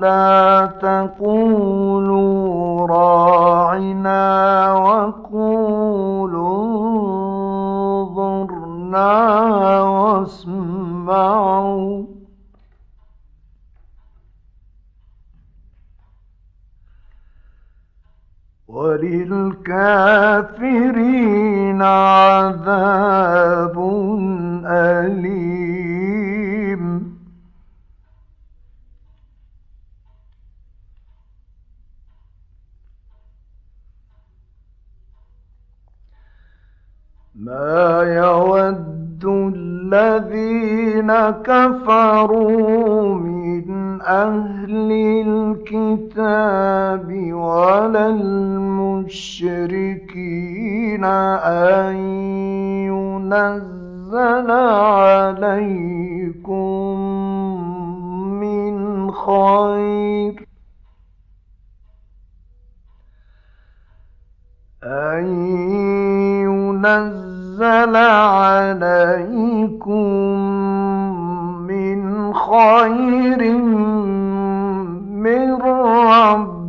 لا تقولوا راعنا وقولوا انظرنا واسمعوا. وللكافرين عذاب الذين كفروا من أهل الكتاب ولا المشركين أن ينزل عليكم من خير أن ينزل عليكم من خير من ربكم.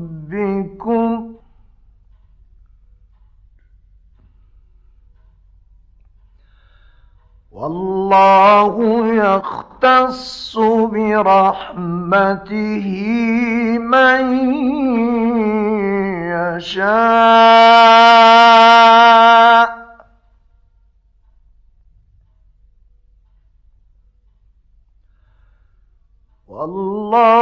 والله يختص برحمته من يشاء. والله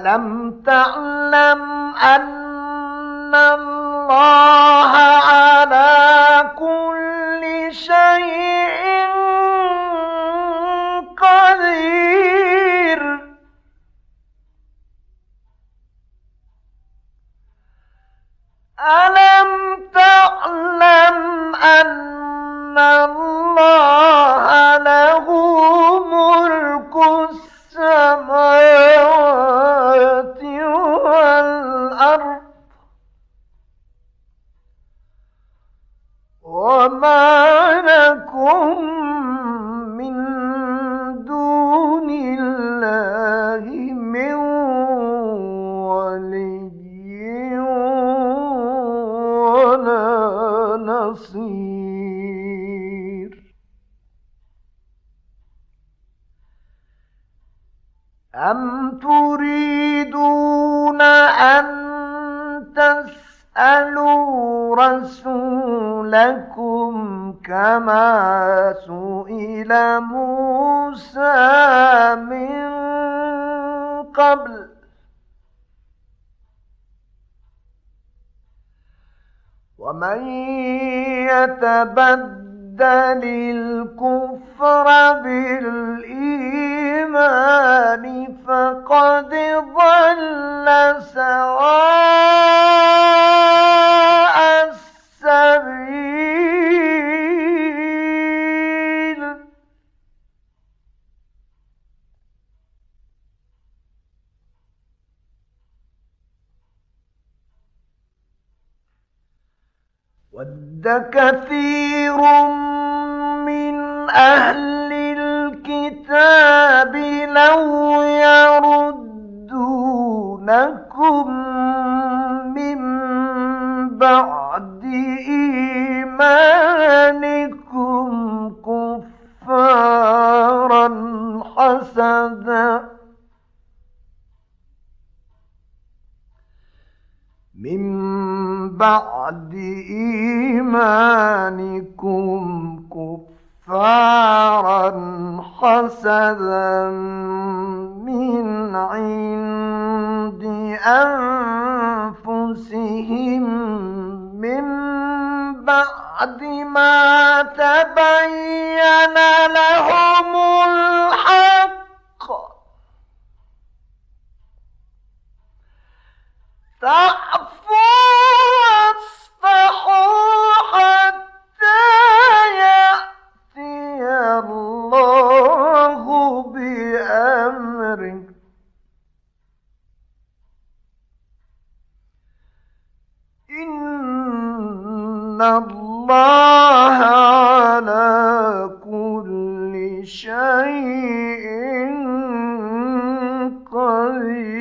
ألم تعلم أن الله أم تريدون أن تسألوا رسولكم كما سئل موسى من قبل ومن يتبدل الكفر بالإيمان فقد ضل سواء السبيل. ود كثير من أهل الكتاب لو يردونكم من بعد إيمانكم كفرا حسدا. من بعد إيمانكم كفارا حسدا من عند أنفسهم من بعد ما إن الله على كل شيء قدير.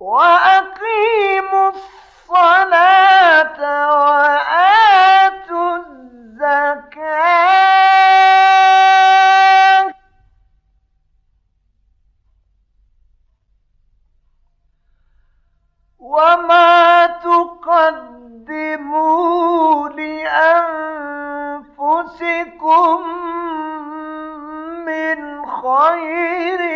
وأ خير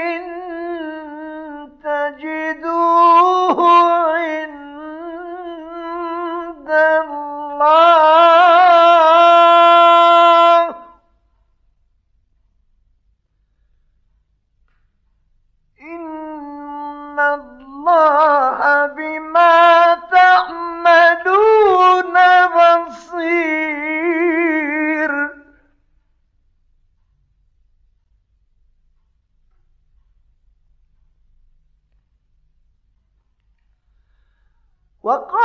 وقالوا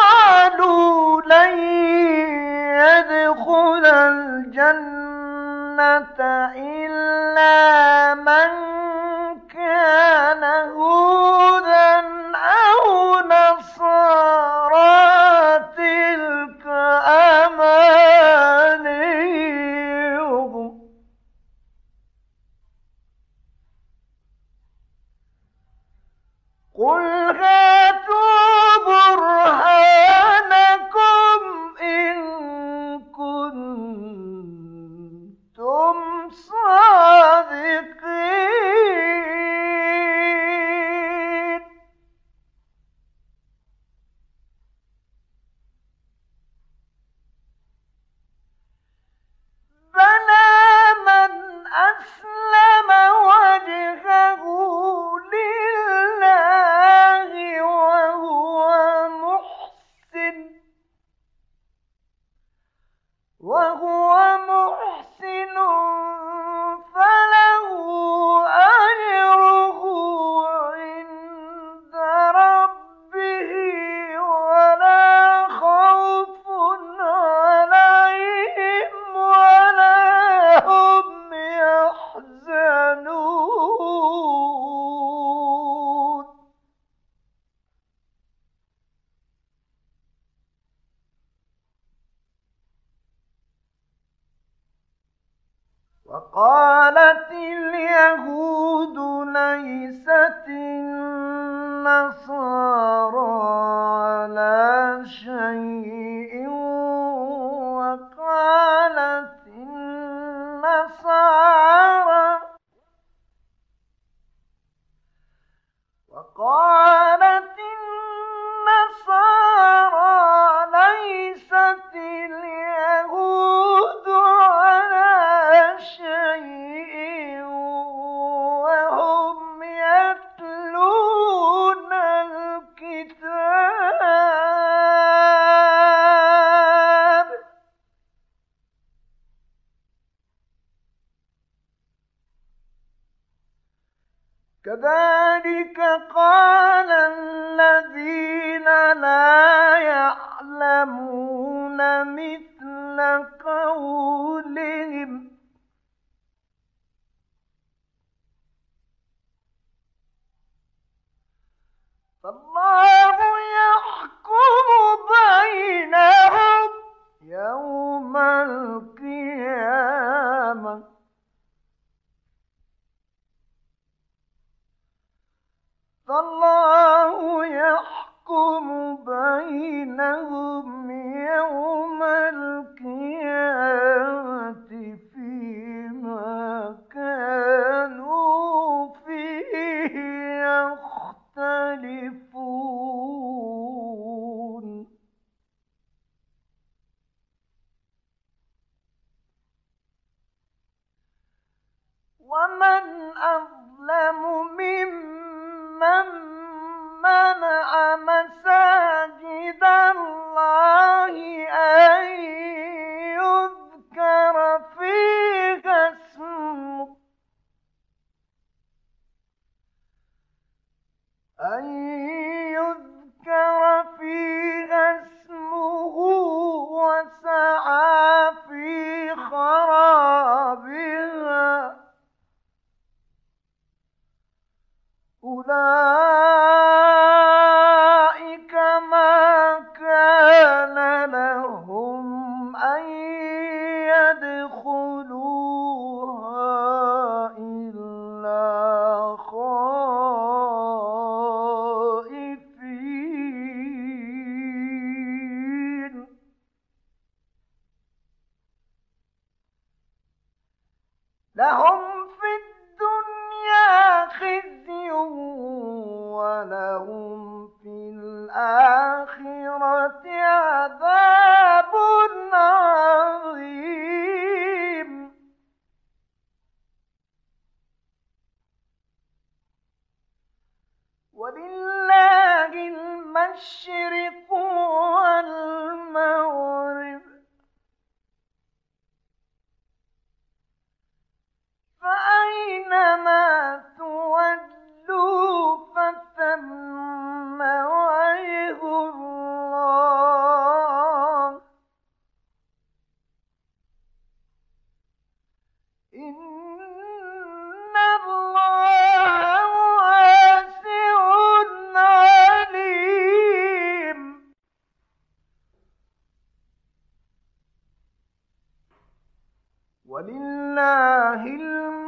وهو وقالت اليهود ليست النصارى على شيء وقالت النصارى وقالت كذلك قال الذين لا يعلمون مثل قولهم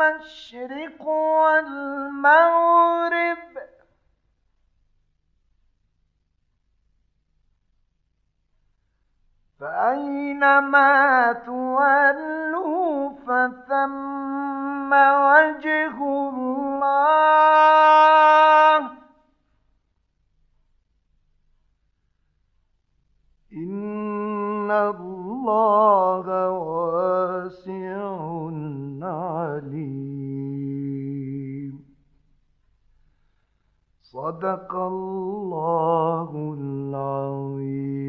المشرق والمغرب. فأينما تولوا فثم وجه الله. إن الله صدق الله العظيم.